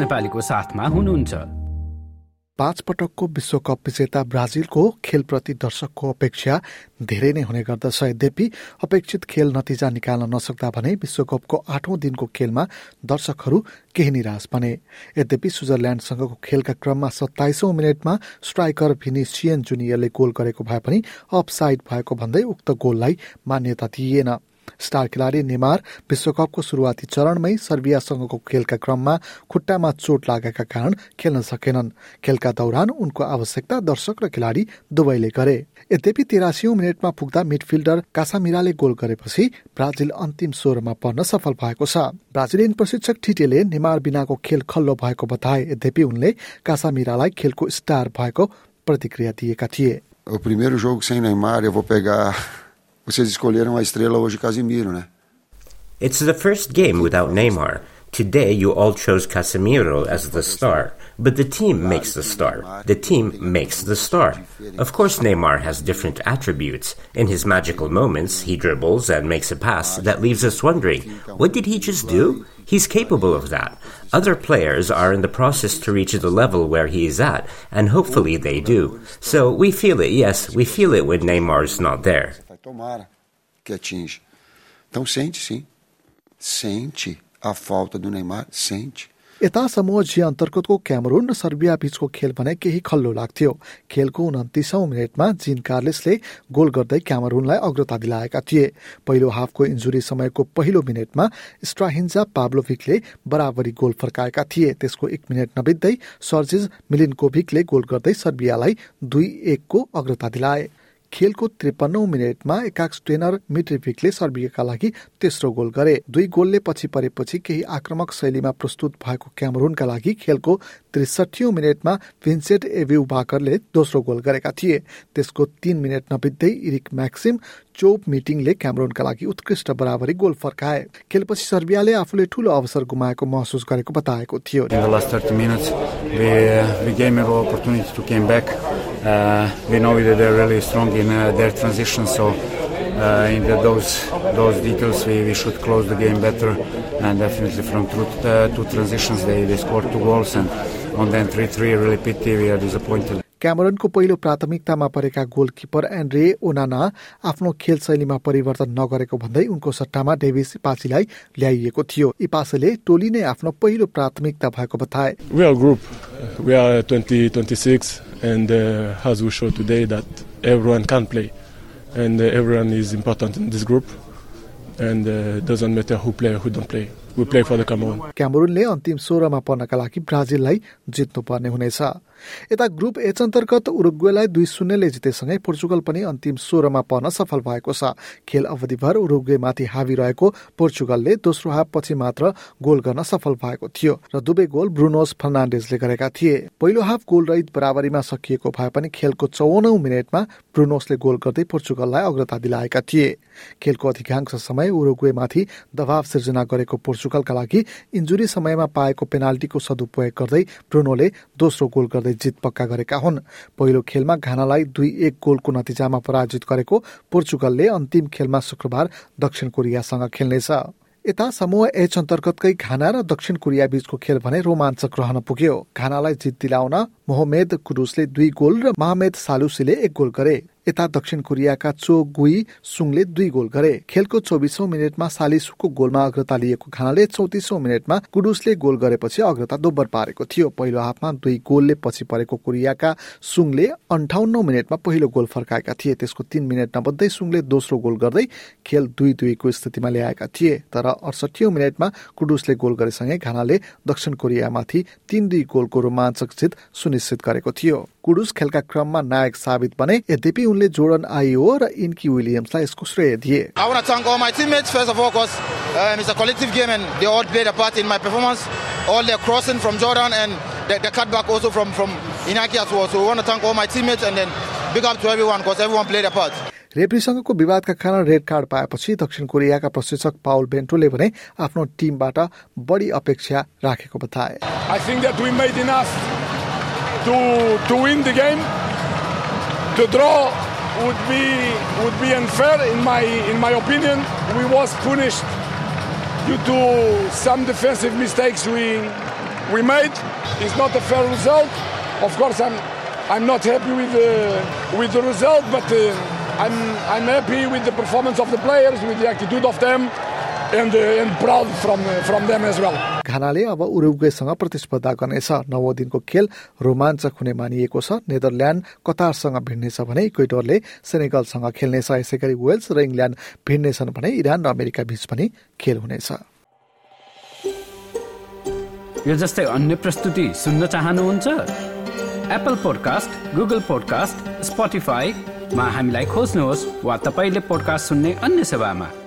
नेपालीको साथमा हुनुहुन्छ। पाँच पटकको विश्वकप विजेता ब्राजिलको खेलप्रति दर्शकको अपेक्षा धेरै नै हुने गर्दछ। यद्यपि अपेक्षित खेल नतिजा निकाल्न नसक्दा भने विश्वकपको आठौं दिनको खेलमा दर्शकहरू केही निराश बने। यद्यपि स्विजरल्याण्डसँगको खेलका क्रममा सत्ताइसौं मिनटमा स्ट्राइकर भिनिसियन जुनियरले गोल गरेको भए पनि अफसाइड भएको भन्दै उक्त गोललाई मान्यता दिइएन। स्टार खेलाडी नेमार विश्वकपको सुरुवाती चरणमै सर्बियासँगको खेलका क्रममा खुट्टामा चोट लागेका कारण खेल्न सकेनन्। खेलका दौरान उनको आवश्यकता दर्शक र खेलाडी दुवैले गरे। यद्यपि तेरासीौं मिनटमा पुग्दा मिडफिल्डर कासामिराले गोल गरेपछि ब्राजिल अन्तिम सोह्रमा पर्न सफल भएको छ। ब्राजिलियन प्रशिक्षक ठिटेले नेमार बिनाको खेल खल्लो भएको बताए। यद्यपि उनले कासामिरालाई खेलको स्टार भएको प्रतिक्रिया दिएका थिए। O primeiro jogo sem Neymar, eu vou pegar Vocês escolheram a estrela hoje, Casimiro, né? It's the first game without Neymar. Today, you all chose Casemiro as the star, but the team makes the star. The team makes the star. Of course, Neymar has different attributes. In his magical moments, he dribbles and makes a pass that leaves us wondering, what did he just do? He's capable of that. Other players are in the process to reach the level where he is at, and hopefully they do. So we feel it, yes, we feel it when Neymar's not there. Tomara que atinja. Então sente sim. Sente a falta do Neymar, sente. यता समूह जी अन्तर्गतको Cameron र Serbia बीचको खेल भने केही खल्लो लाग्थ्यो खेलको उन्तिसौं मिनटमा जिन कार्लेसले गोल गर्दै क्यामरुनलाई अग्रता दिलाएका थिए पहिलो हाफको इन्जुरी समयको पहिलो मिनटमा स्ट्राहिन्जा पाब्लोभिकले बराबरी गोल फर्काएका थिए त्यसको एक मिनट नबित्दै सर्जिज मिलिनकोभिकले गोल गर्दै सर्बियालाई दुई एकको अग्रता दिलाए खेलको त्रिपन्नौ मिनटमा एकाक्स ट्रेनर मिट्रिभिकले सर्बियाका लागि तेस्रो गोल गरे। दुई गोलले पछि परेपछि केही आक्रमक शैलीमा प्रस्तुत भएको क्यामरुनका लागि खेलको त्रिसठी मिनटमा भिन्सेन्ट एभ्यू बाकरले दोस्रो गोल गरेका थिए। त्यसको तीन मिनट नबित्दै इरिक म्याक्सिम चोप मिटिङले क्यामरोनका लागि उत्कृष्ट बराबरी गोल फर्काए। खेलपछि सर्बियाले आफूले ठूलो अवसर गुमाएको महसुस गरेको बताएको थियो। In the last 30 minutes, we, uh, we. Uh, know that they're really strong in uh, their transition, so uh, in the, those those details we, we should close the game better. And definitely from two, uh, two transitions they, they scored two goals, and on the 3-3 really pity we are disappointed. क्यामरनको पहिलो प्राथमिकतामा परेका goalkeeper एन्ड्रे ओनाना आफ्नो खेल शैलीमा परिवर्तन नगरेको भन्दै उनको सट्टामा डेभिस इपासीलाई ल्याइएको थियो इपासीले टोली नै आफ्नो पहिलो प्राथमिकता भएको बताए We are a group. We are 20, 26, and uh, as we show today that everyone can play, and uh, everyone is important in this group, and uh, doesn't matter who play or who don't play. We play for the Cameroon. क्यामरुनले अन्तिम सोह्रमा पर्नका लागि ब्राजिललाई जित्नुपर्ने हुनेछ यता group H अन्तर्गत उरुग्वेलाई दुई शून्यले जितेसँगै पोर्चुगल पनि अन्तिम सोह्रमा पर्न सफल भएको छ। खेल अवधिभर उरुग्वेमाथि हावी रहेको पोर्चुगलले दोस्रो हाफ पछि मात्र गोल गर्न सफल भएको थियो र दुवै गोल ब्रुनोस फर्नान्डेजले गरेका थिए। पहिलो हाफ गोल रहित बराबरीमा सकिएको भए पनि खेलको चौवनौ मिनटमा ब्रुनोसले गोल गर्दै पोर्चुगललाई अग्रता दिलाएका थिए। खेलको अधिकांश समय उरुग्वेमाथि दबाव सिर्जना गरेको पोर्चुगलका लागि इन्जुरी समयमा पाएको पेनाल्टीको सदुपयोग गर्दै ब्रुनोले दोस्रो गोल गर्दै जित पक्का गरेका हुन्। पहिलो खेलमा घानालाई दुई एक गोलको नतिजामा पराजित गरेको पोर्चुगलले अन्तिम खेलमा शुक्रबार दक्षिण कोरियासँग खेल्नेछ। यता समूह एच अन्तर्गतकै घाना र दक्षिण कोरिया बीचको खेल भने रोमाञ्चक रहन पुग्यो। घानालाई जित दिलाउन मोहम्मेद कुरुसले दुई गोल र मोहम्मेद सालुसीले एक गोल गरे। यता दक्षिण कोरियाका चो गुई सुङले दुई गोल गरे। खेलको चौबिसौं मिनटमा सालिसुको गोलमा अग्रता लिएको खानाले चौतिसौं मिनटमा कुडुसले गोल गरेपछि अग्रता दोब्बर पारेको थियो। पहिलो हाफमा दुई गोलले पछि परेको कोरियाका सुङले अन्ठाउन्नौ मिनटमा पहिलो गोल फर्काएका थिए। त्यसको तीन मिनट नबद्दै सुङले दोस्रो गोल गर्दै खेल दुई दुईको स्थितिमा ल्याएका थिए। तर अडसठी मिनटमा कुडुसले गोल गरेसँगै घानाले दक्षिण कोरियामाथि तीन दुई गोलको रोमाञ्चक जित सुनिश्चित गरेको थियो। कुडुस खेलका क्रममा नायक साबित बने यद्यपि उनले जोर्डन आइओ र इन्की विलियम्सलाई यसको श्रेय दिए I want to thank all my teammates first of all because um, it's a collective game and they all played a part in my performance. All the crossing from Jordan and the, the cutback also from, from Inaki as well. So we want to thank all my teammates and then big up to everyone because everyone played a part. रेफ्रीसँगको विवादका कारण red card पाएपछि दक्षिण कोरियाका प्रशिक्षक पाउल बेन्टोले भने आफ्नो टिमबाट बढी अपेक्षा राखेको बताए I think that we made enough to to win the game. The draw would be would be unfair in my in my opinion. We was punished due to some defensive mistakes we we made. It's not a fair result. Of course, I'm I'm not happy with the with the result, but uh, I'm I'm happy with the performance of the players, with the attitude of them, and proud from uh, from them as well. घानाले अब उरुग्वेसँग प्रतिस्पर्धा गर्नेछ। नौ दिनको खेल रोमाञ्चक हुने मानिएको छ। नेदरल्यान्ड कतारसँग भिड्नेछ भने इक्वेटरले सेनेगलसँग खेल्नेछ। यसै गरी वेल्स र इङ्ल्यान्ड भिड्नेछन् भने इरान र अमेरिका बीच पनि खेल हुनेछ। यो जस्तै अन्य प्रस्तुति सुन्न चाहनुहुन्छ? एप्पल पोडकास्ट गुगल पोडकास्ट स्पोटिफाईमा हामीलाई खोज्नुहोस् वा तपाईँले पोडकास्ट सुन्ने अन्य सेवामा।